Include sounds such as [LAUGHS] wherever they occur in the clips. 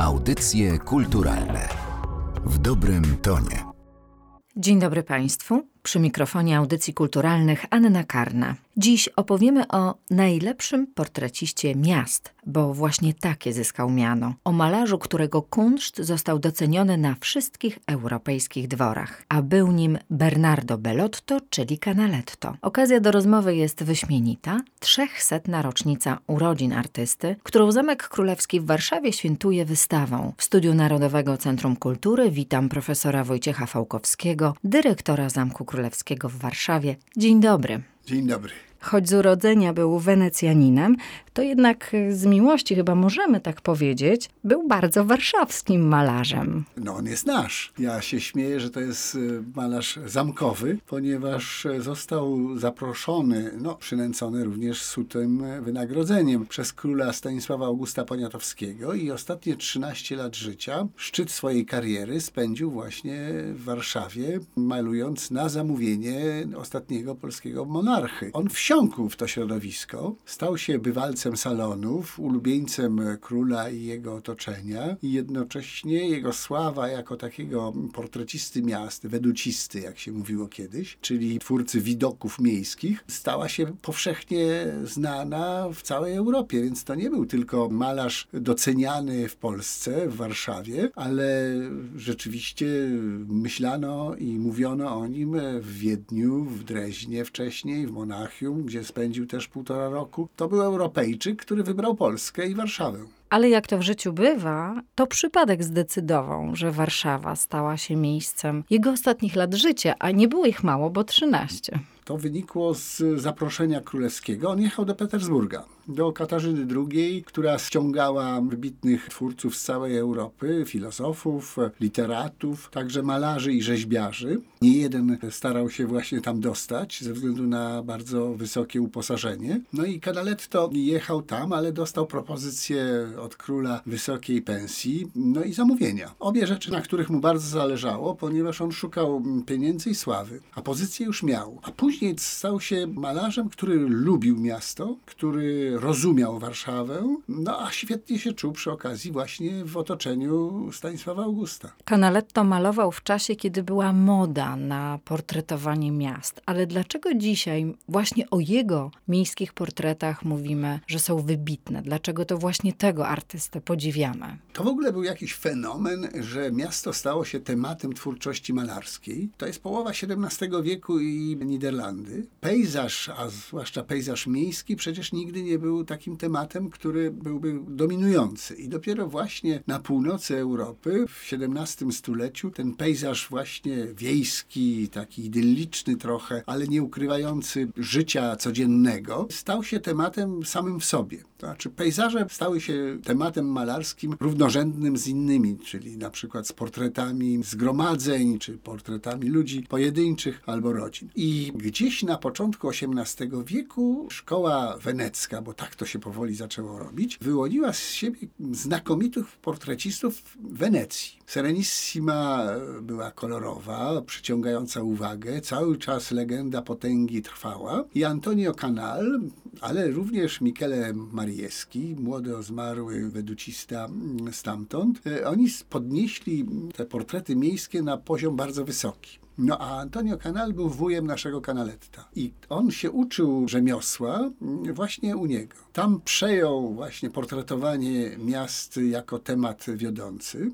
Audycje kulturalne w dobrym tonie. Dzień dobry Państwu. Przy mikrofonie audycji kulturalnych Anna Karna. Dziś opowiemy o najlepszym portreciście miast, bo właśnie takie zyskał miano. O malarzu, którego kunszt został doceniony na wszystkich europejskich dworach, a był nim Bernardo Bellotto, czyli Canaletto. Okazja do rozmowy jest wyśmienita. Trzechsetna rocznica urodzin artysty, którą Zamek Królewski w Warszawie świętuje wystawą. W Studiu Narodowego Centrum Kultury witam profesora Wojciecha Fałkowskiego, dyrektora Zamku Królewskiego w Warszawie. Dzień dobry. Dzień dobry. Choć z urodzenia był Wenecjaninem, to jednak z miłości, chyba możemy tak powiedzieć, był bardzo warszawskim malarzem. No on jest nasz. Ja się śmieję, że to jest y, malarz zamkowy, ponieważ został zaproszony, no przynęcony również sutym wynagrodzeniem przez króla Stanisława Augusta Poniatowskiego i ostatnie 13 lat życia, szczyt swojej kariery spędził właśnie w Warszawie, malując na zamówienie ostatniego polskiego monarchy. On wsiąkł w to środowisko, stał się bywalcem salonów, ulubieńcem króla i jego otoczenia i jednocześnie jego sława jako takiego portrecisty miast, weducisty, jak się mówiło kiedyś, czyli twórcy widoków miejskich, stała się powszechnie znana w całej Europie, więc to nie był tylko malarz doceniany w Polsce, w Warszawie, ale rzeczywiście myślano i mówiono o nim w Wiedniu, w Dreźnie wcześniej, w Monachium, gdzie spędził też półtora roku. To był Europejczyk, który wybrał Polskę i Warszawę. Ale jak to w życiu bywa, to przypadek zdecydował, że Warszawa stała się miejscem jego ostatnich lat życia, a nie było ich mało, bo 13. To wynikło z zaproszenia królewskiego. On jechał do Petersburga, do Katarzyny II, która ściągała wybitnych twórców z całej Europy, filozofów, literatów, także malarzy i rzeźbiarzy. Nie jeden starał się właśnie tam dostać ze względu na bardzo wysokie uposażenie. No i Canaletto jechał tam, ale dostał propozycję od króla wysokiej pensji, no i zamówienia. Obie rzeczy, na których mu bardzo zależało, ponieważ on szukał pieniędzy i sławy, a pozycję już miał. A później później stał się malarzem, który lubił miasto, który rozumiał Warszawę, no a świetnie się czuł przy okazji właśnie w otoczeniu Stanisława Augusta. Canaletto malował w czasie, kiedy była moda na portretowanie miast. Ale dlaczego dzisiaj właśnie o jego miejskich portretach mówimy, że są wybitne? Dlaczego to właśnie tego artystę podziwiamy? To w ogóle był jakiś fenomen, że miasto stało się tematem twórczości malarskiej. To jest połowa XVII wieku i Pejzaż, a zwłaszcza pejzaż miejski, przecież nigdy nie był takim tematem, który byłby dominujący. I dopiero właśnie na północy Europy w XVII stuleciu ten pejzaż właśnie wiejski, taki idylliczny trochę, ale nie ukrywający życia codziennego, stał się tematem samym w sobie. To znaczy pejzaże stały się tematem malarskim równorzędnym z innymi, czyli na przykład z portretami zgromadzeń, czy portretami ludzi pojedynczych albo rodzin. I gdzieś na początku XVIII wieku szkoła wenecka, bo tak to się powoli zaczęło robić, wyłoniła z siebie znakomitych portrecistów Wenecji. Serenissima była kolorowa, przyciągająca uwagę, cały czas legenda potęgi trwała i Antonio Canal, ale również Michele Marieschi, młody zmarły weducista stamtąd, e, oni podnieśli te portrety miejskie na poziom bardzo wysoki. No a Antonio Canal był wujem naszego Canaletta i on się uczył rzemiosła właśnie u niego. Tam przejął właśnie portretowanie miast jako temat wiodący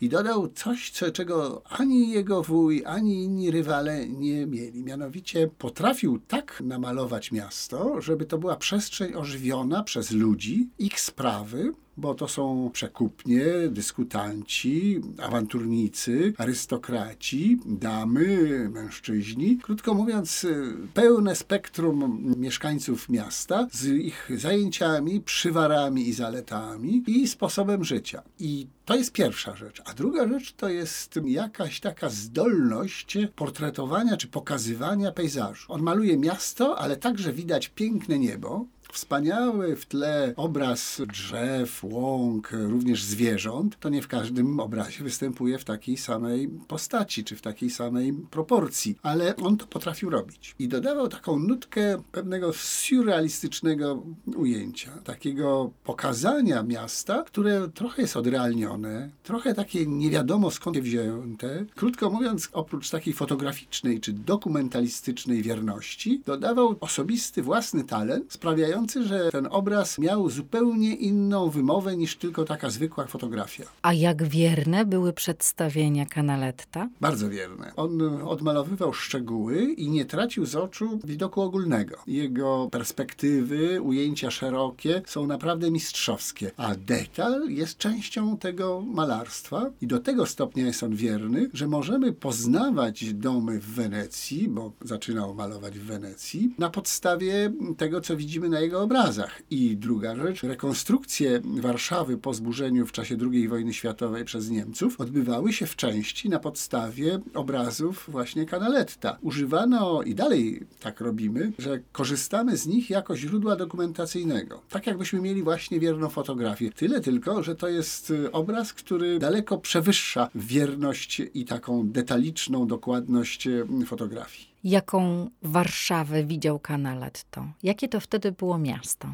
i dodał coś, co, czego ani jego wuj, ani inni rywale nie mieli. Mianowicie potrafił tak namalować miasto, żeby to była przestrzeń ożywiona przez ludzi, ich sprawy, bo to są przekupnie, dyskutanci, awanturnicy, arystokraci, damy, mężczyźni. Krótko mówiąc, pełne spektrum mieszkańców miasta z ich zajęciami, przywarami i zaletami i sposobem życia. I to jest pierwsza rzecz. A druga rzecz to jest jakaś taka zdolność portretowania czy pokazywania pejzażu. On maluje miasto, ale także widać piękne niebo, wspaniały w tle obraz drzew, łąk, również zwierząt, to nie w każdym obrazie występuje w takiej samej postaci, czy w takiej samej proporcji, ale on to potrafił robić. I dodawał taką nutkę pewnego surrealistycznego ujęcia, takiego pokazania miasta, które trochę jest odrealnione, trochę takie nie wiadomo skąd wzięte. Krótko mówiąc, oprócz takiej fotograficznej czy dokumentalistycznej wierności, dodawał osobisty, własny talent, sprawiający, że ten obraz miał zupełnie inną wymowę niż tylko taka zwykła fotografia. A jak wierne były przedstawienia Canaletta? Bardzo wierne. On odmalowywał szczegóły i nie tracił z oczu widoku ogólnego. Jego perspektywy, ujęcia szerokie są naprawdę mistrzowskie, a detal jest częścią tego malarstwa i do tego stopnia jest on wierny, że możemy poznawać domy w Wenecji, bo zaczynał malować w Wenecji, na podstawie tego, co widzimy na jego obrazach. I druga rzecz, rekonstrukcje Warszawy po zburzeniu w czasie II wojny światowej przez Niemców odbywały się w części na podstawie obrazów właśnie Canaletta. Używano i dalej tak robimy, że korzystamy z nich jako źródła dokumentacyjnego. Tak jakbyśmy mieli właśnie wierną fotografię. Tyle tylko, że to jest y, obraz, który daleko przewyższa wierność i taką detaliczną dokładność y, fotografii. Jaką Warszawę widział Canaletto? Jakie to wtedy było miasto?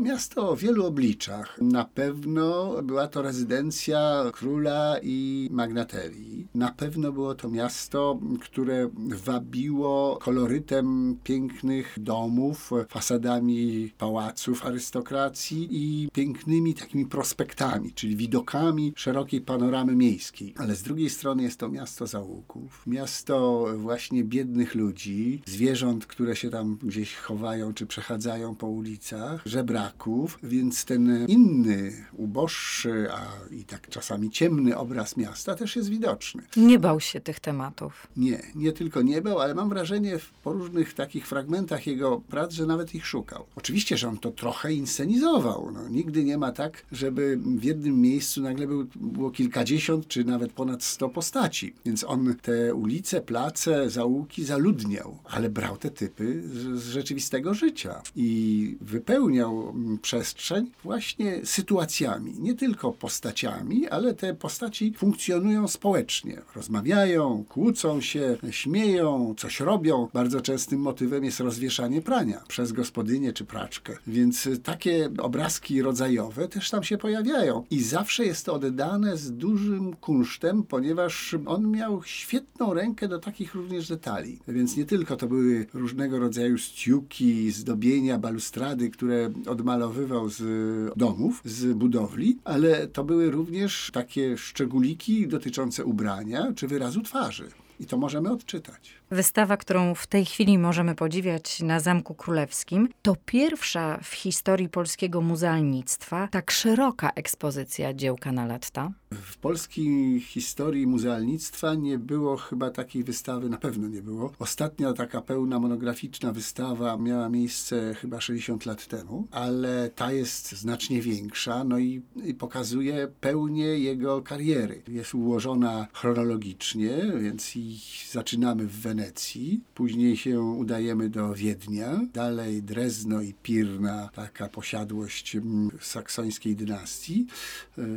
Miasto o wielu obliczach. Na pewno była to rezydencja króla i magnaterii. Na pewno było to miasto, które wabiło kolorytem pięknych domów, fasadami pałaców arystokracji i pięknymi takimi prospektami, czyli widokami szerokiej panoramy miejskiej. Ale z drugiej strony jest to miasto zaułków, miasto właśnie biednych ludzi, zwierząt, które się tam gdzieś chowają czy przechadzają po ulicach, żebraków, więc ten inny, uboższy, a i tak czasami ciemny obraz miasta też jest widoczny. Nie bał się tych tematów. Nie, nie tylko nie bał, ale mam wrażenie po różnych takich fragmentach jego prac, że nawet ich szukał. Oczywiście, że on to trochę inscenizował. No, nigdy nie ma tak, żeby w jednym miejscu nagle był, było kilkadziesiąt, czy nawet ponad sto postaci. Więc on te ulice, place, zaułki zaludniał, ale brał te typy z, z rzeczywistego życia i wypełniał przestrzeń właśnie sytuacjami, nie tylko postaciami, ale te postaci funkcjonują społecznie. Rozmawiają, kłócą się, śmieją, coś robią. Bardzo częstym motywem jest rozwieszanie prania przez gospodynię czy praczkę. Więc takie obrazki rodzajowe też tam się pojawiają. I zawsze jest to oddane z dużym kunsztem, ponieważ on miał świetną rękę do takich również detali. Więc nie tylko to były różnego rodzaju stiuki, zdobienia, balustrady, które odmalowywał z domów, z budowli, ale to były również takie szczególiki dotyczące ubrania czy wyrazu twarzy. I to możemy odczytać. Wystawa, którą w tej chwili możemy podziwiać na Zamku Królewskim, to pierwsza w historii polskiego muzealnictwa tak szeroka ekspozycja dzieł Canaletta. W polskiej historii muzealnictwa nie było chyba takiej wystawy, na pewno nie było. Ostatnia taka pełna monograficzna wystawa miała miejsce chyba 60 lat temu, ale ta jest znacznie większa, no i, i pokazuje pełnię jego kariery. Jest ułożona chronologicznie, więc zaczynamy w Wenecji, później się udajemy do Wiednia, dalej Drezno i Pirna, taka posiadłość mm, saksońskiej dynastii.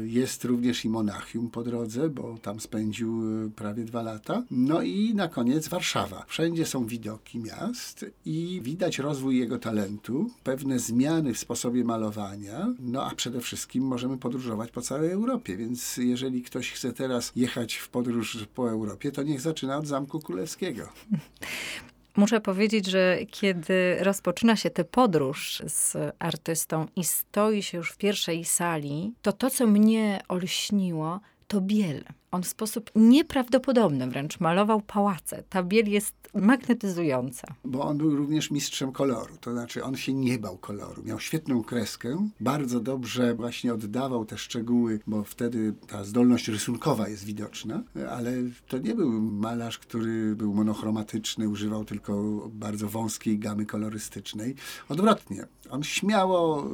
Jest również i Monachium po drodze, bo tam spędził e, prawie dwa lata. No i na koniec Warszawa. Wszędzie są widoki miast i widać rozwój jego talentu, pewne zmiany w sposobie malowania, no a przede wszystkim możemy podróżować po całej Europie, więc jeżeli ktoś chce teraz jechać w podróż po Europie, to niech zaczyna od Zamku Królewskiego. [LAUGHS] Muszę powiedzieć, że kiedy rozpoczyna się tę podróż z artystą i stoi się już w pierwszej sali, to to, co mnie olśniło, to biel. On w sposób nieprawdopodobny wręcz malował pałace. Ta biel jest magnetyzująca. Bo on był również mistrzem koloru, to znaczy on się nie bał koloru. Miał świetną kreskę, bardzo dobrze właśnie oddawał te szczegóły, bo wtedy ta zdolność rysunkowa jest widoczna, ale to nie był malarz, który był monochromatyczny, używał tylko bardzo wąskiej gamy kolorystycznej. Odwrotnie, on śmiało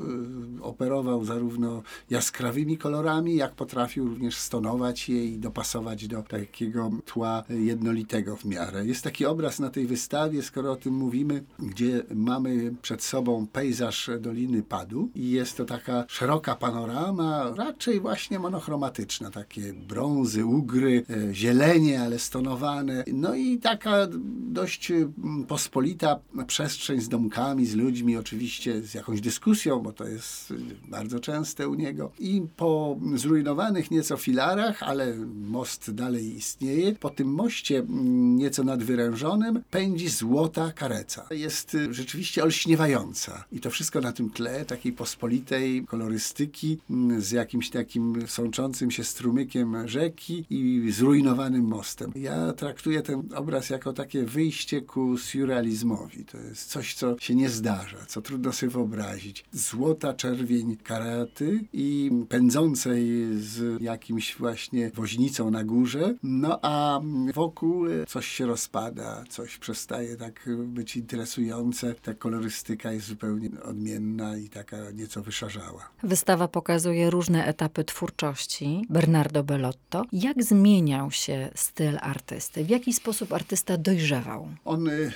y, operował zarówno jaskrawymi kolorami, jak potrafił również stonować je i dopasować do takiego tła jednolitego w miarę. Jest taki obraz na tej wystawie, skoro o tym mówimy, gdzie mamy przed sobą pejzaż Doliny Padu i jest to taka szeroka panorama, raczej właśnie monochromatyczna, takie brązy, ugry, e, zielenie, ale stonowane. No i taka dość mm, pospolita przestrzeń z domkami, z ludźmi, oczywiście z jakąś dyskusją, bo to jest bardzo częste u niego. I po zrujnowanych nieco filarach, ale most dalej istnieje, po tym moście mm, nieco nadwyrężonym pędzi złota kareca. Jest y, rzeczywiście olśniewająca. I to wszystko na tym tle takiej pospolitej kolorystyki mm, z jakimś takim sączącym się strumykiem rzeki i zrujnowanym mostem. Ja traktuję ten obraz jako takie wyjście ku surrealizmowi. To jest coś, co się nie zdarza, co trudno sobie wyobrazić. Złota czerwień karety i pędzącej z jakimś właśnie woźnicą na górze, no a wokół coś się rozpada, coś przestaje tak być interesujące. Ta kolorystyka jest zupełnie odmienna i taka nieco wyszarzała. Wystawa pokazuje różne etapy twórczości Bernardo Bellotto. Jak zmieniał się styl artysty? W jaki sposób artysta dojrzewał? On y,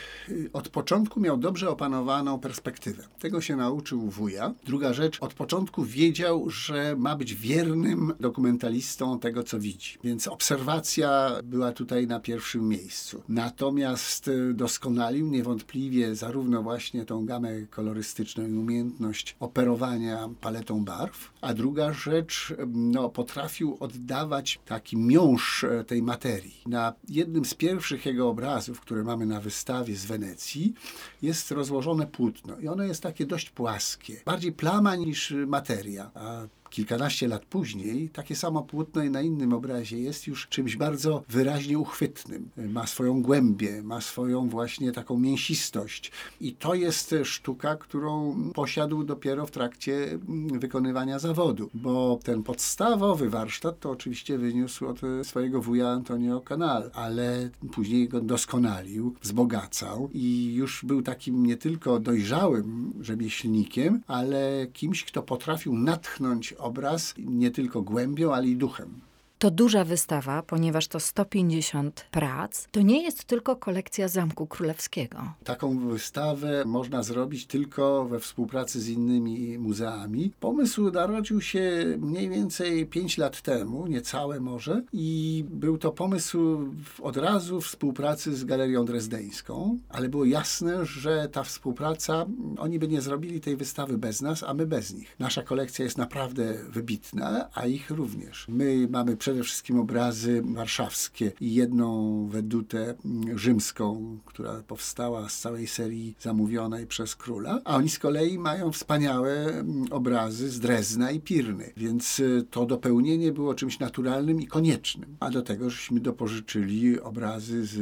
od początku miał dobrze opanowaną perspektywę. Tego się nauczył wuja. Druga rzecz, od początku wiedział, że ma być wiernym dokumentalistą tego, co widzi. Więc obserwacja była tutaj na pierwszym miejscu. Natomiast y, doskonalił niewątpliwie zarówno właśnie tą gamę kolorystyczną i umiejętność operowania paletą barw, a druga rzecz, no, potrafił oddawać taki miąższ e, tej materii. Na jednym z pierwszych jego obrazów, które mamy na wystawie z Wenecji, jest rozłożone płótno i ono jest takie dość płaskie, bardziej plama niż materia. A kilkanaście lat później takie samo płótno i na innym obrazie jest już czymś bardzo wyraźnie uchwytnym. Ma swoją głębię, ma swoją właśnie taką mięsistość. I to jest sztuka, którą posiadł dopiero w trakcie wykonywania zawodu, bo ten podstawowy warsztat to oczywiście wyniósł od swojego wuja Antonio Canal, ale później go doskonalił, wzbogacał i już był takim nie tylko dojrzałym rzemieślnikiem, ale kimś, kto potrafił natchnąć obraz nie tylko głębią, ale i duchem. To duża wystawa, ponieważ to 150 prac. To nie jest tylko kolekcja Zamku Królewskiego. Taką wystawę można zrobić tylko we współpracy z innymi muzeami. Pomysł narodził się mniej więcej 5 lat temu, niecałe może, i był to pomysł od razu współpracy z Galerią Drezdeńską, ale było jasne, że ta współpraca, oni by nie zrobili tej wystawy bez nas, a my bez nich. Nasza kolekcja jest naprawdę wybitna, a ich również. My mamy przed przede wszystkim obrazy warszawskie i jedną wedutę rzymską, która powstała z całej serii zamówionej przez króla, a oni z kolei mają wspaniałe obrazy z Drezna i Pirny, więc y, to dopełnienie było czymś naturalnym i koniecznym. A do tego żeśmy dopożyczyli obrazy z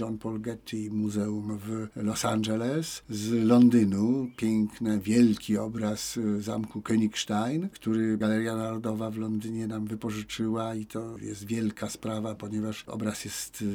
John Paul Getty Muzeum w Los Angeles, z Londynu, piękny, wielki obraz y, zamku Königstein, który Galeria Narodowa w Londynie nam wypożyczyła i to jest wielka sprawa, ponieważ obraz jest y,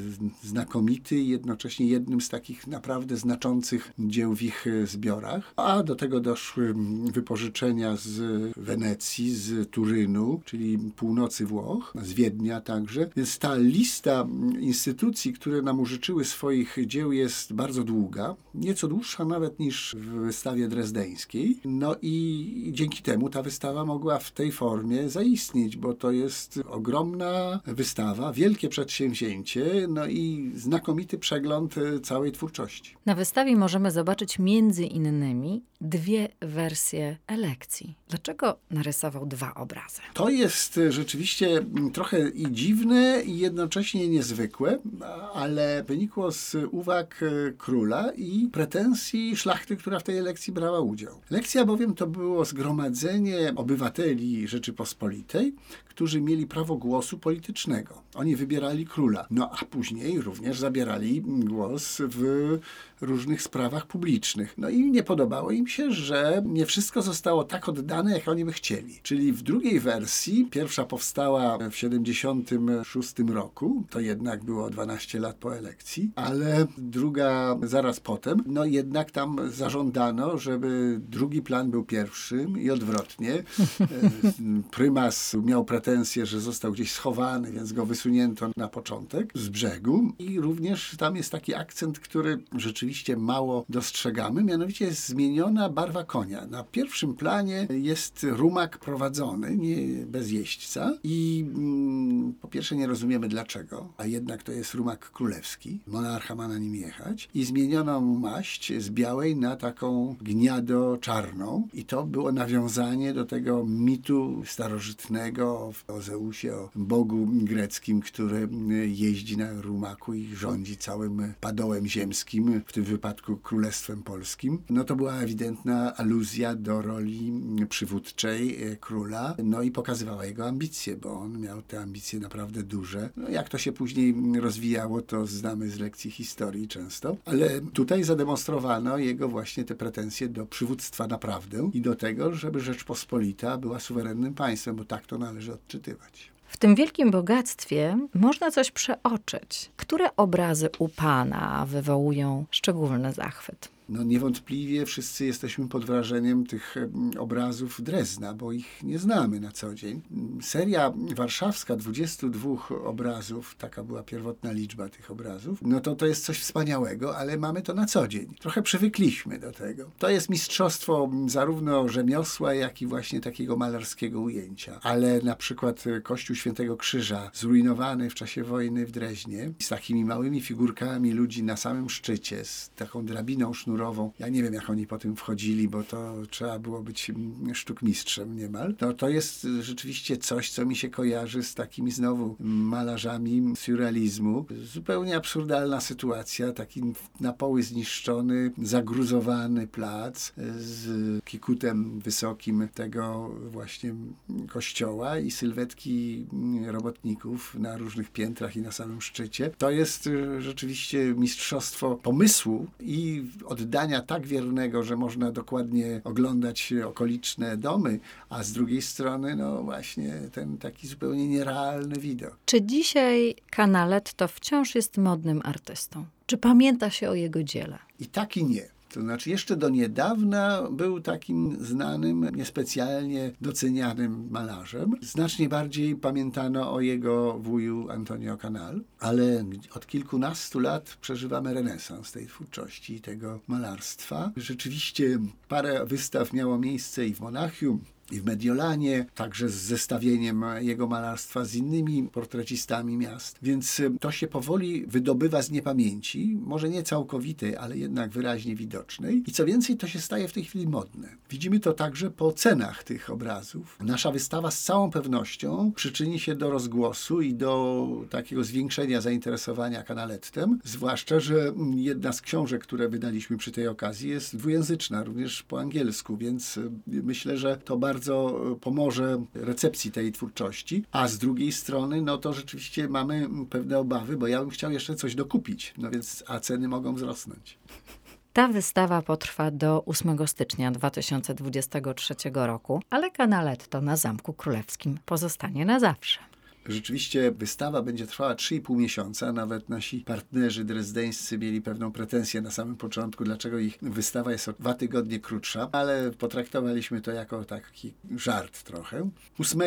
znakomity i jednocześnie jednym z takich naprawdę znaczących dzieł w ich y, zbiorach. A do tego doszły mm, wypożyczenia z Wenecji, z Turynu, czyli północy Włoch, z Wiednia także. Więc ta lista mm, instytucji, które nam użyczyły swoich dzieł jest bardzo długa, nieco dłuższa nawet niż w wystawie drezdeńskiej. No i dzięki temu ta wystawa mogła w tej formie zaistnieć, bo to jest ogromny ogromna wystawa, wielkie przedsięwzięcie, no i znakomity przegląd e, całej twórczości. Na wystawie możemy zobaczyć między innymi dwie wersje elekcji. Dlaczego narysował dwa obrazy? To jest e, rzeczywiście trochę i dziwne, i jednocześnie niezwykłe, ale wynikło z uwag e, króla i pretensji szlachty, która w tej elekcji brała udział. Lekcja bowiem to było zgromadzenie obywateli Rzeczypospolitej, którzy mieli prawo głosu politycznego. Oni wybierali króla, no a później również zabierali głos w różnych sprawach publicznych. No i nie podobało im się, że nie wszystko zostało tak oddane, jak oni by chcieli. Czyli w drugiej wersji, pierwsza powstała w 76 roku, to jednak było 12 lat po elekcji, ale druga zaraz potem, no jednak tam zażądano, żeby drugi plan był pierwszym i odwrotnie. [LAUGHS] Prymas miał pretensję, że został został gdzieś schowany, więc go wysunięto na początek z brzegu. I również tam jest taki akcent, który rzeczywiście mało dostrzegamy, mianowicie jest zmieniona barwa konia. Na pierwszym planie jest rumak prowadzony, nie bez jeźdźca i mm, po pierwsze nie rozumiemy dlaczego, a jednak to jest rumak królewski. Monarcha ma na nim jechać i zmieniono maść z białej na taką gniado czarną i to było nawiązanie do tego mitu starożytnego o Zeusie, o bogu greckim, który jeździ na rumaku i rządzi całym padołem ziemskim, w tym wypadku Królestwem Polskim. No to była ewidentna aluzja do roli przywódczej króla, no i pokazywała jego ambicje, bo on miał te ambicje naprawdę duże. No jak to się później rozwijało, to znamy z lekcji historii często, ale tutaj zademonstrowano jego właśnie te pretensje do przywództwa naprawdę i do tego, żeby Rzeczpospolita była suwerennym państwem, bo tak to należy odczytywać. W tym wielkim bogactwie można coś przeoczyć. Które obrazy u Pana wywołują szczególny zachwyt? No niewątpliwie wszyscy jesteśmy pod wrażeniem tych obrazów Drezna, bo ich nie znamy na co dzień. Seria warszawska 22 obrazów, taka była pierwotna liczba tych obrazów, no to to jest coś wspaniałego, ale mamy to na co dzień. Trochę przywykliśmy do tego. To jest mistrzostwo zarówno rzemiosła, jak i właśnie takiego malarskiego ujęcia. Ale na przykład Kościół Świętego Krzyża, zrujnowany w czasie wojny w Dreźnie, z takimi małymi figurkami ludzi na samym szczycie, z taką drabiną sznurową, Ja nie wiem, jak oni po tym wchodzili, bo to trzeba było być sztukmistrzem niemal. No, to jest rzeczywiście coś, co mi się kojarzy z takimi znowu malarzami surrealizmu. Zupełnie absurdalna sytuacja, taki na poły zniszczony, zagruzowany plac z kikutem wysokim tego właśnie kościoła i sylwetki robotników na różnych piętrach i na samym szczycie. To jest rzeczywiście mistrzostwo pomysłu i od oddania tak wiernego, że można dokładnie oglądać okoliczne domy, a z drugiej strony, no właśnie ten taki zupełnie nierealny widok. Czy dzisiaj Canaletto wciąż jest modnym artystą? Czy pamięta się o jego dziele? I tak i nie. To znaczy, jeszcze do niedawna był takim znanym, niespecjalnie docenianym malarzem. Znacznie bardziej pamiętano o jego wuju Antonio Canal, ale od kilkunastu lat przeżywamy renesans tej twórczości i tego malarstwa. Rzeczywiście parę wystaw miało miejsce i w Monachium, i w Mediolanie, także z zestawieniem jego malarstwa z innymi portrecistami miast. Więc y, to się powoli wydobywa z niepamięci, może nie całkowitej, ale jednak wyraźnie widocznej. I co więcej, to się staje w tej chwili modne. Widzimy to także po cenach tych obrazów. Nasza wystawa z całą pewnością przyczyni się do rozgłosu i do takiego zwiększenia zainteresowania kanalettem, zwłaszcza, że jedna z książek, które wydaliśmy przy tej okazji jest dwujęzyczna, również po angielsku, więc y, myślę, że to bardzo bardzo pomoże recepcji tej twórczości, a z drugiej strony, no to rzeczywiście mamy pewne obawy, bo ja bym chciał jeszcze coś dokupić, no więc, a ceny mogą wzrosnąć. Ta wystawa potrwa do 8 stycznia 2023 roku, ale Canaletto na Zamku Królewskim pozostanie na zawsze. Rzeczywiście wystawa będzie trwała 3,5 miesiąca. Nawet nasi partnerzy drezdeńscy mieli pewną pretensję na samym początku, dlaczego ich wystawa jest o dwa tygodnie krótsza, ale potraktowaliśmy to jako taki żart trochę. 8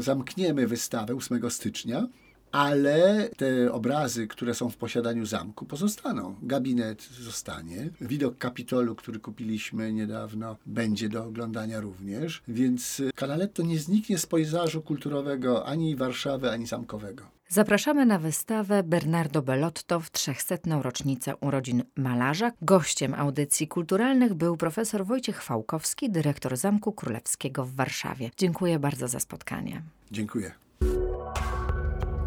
zamkniemy wystawę, 8 stycznia ale te obrazy, które są w posiadaniu zamku, pozostaną. Gabinet zostanie. Widok Kapitolu, który kupiliśmy niedawno, będzie do oglądania również, więc Canaletto nie zniknie z pejzażu kulturowego ani Warszawy, ani zamkowego. Zapraszamy na wystawę Bernardo Bellotto w 300. rocznicę urodzin malarza. Gościem audycji kulturalnych był profesor Wojciech Fałkowski, dyrektor Zamku Królewskiego w Warszawie. Dziękuję bardzo za spotkanie. Dziękuję.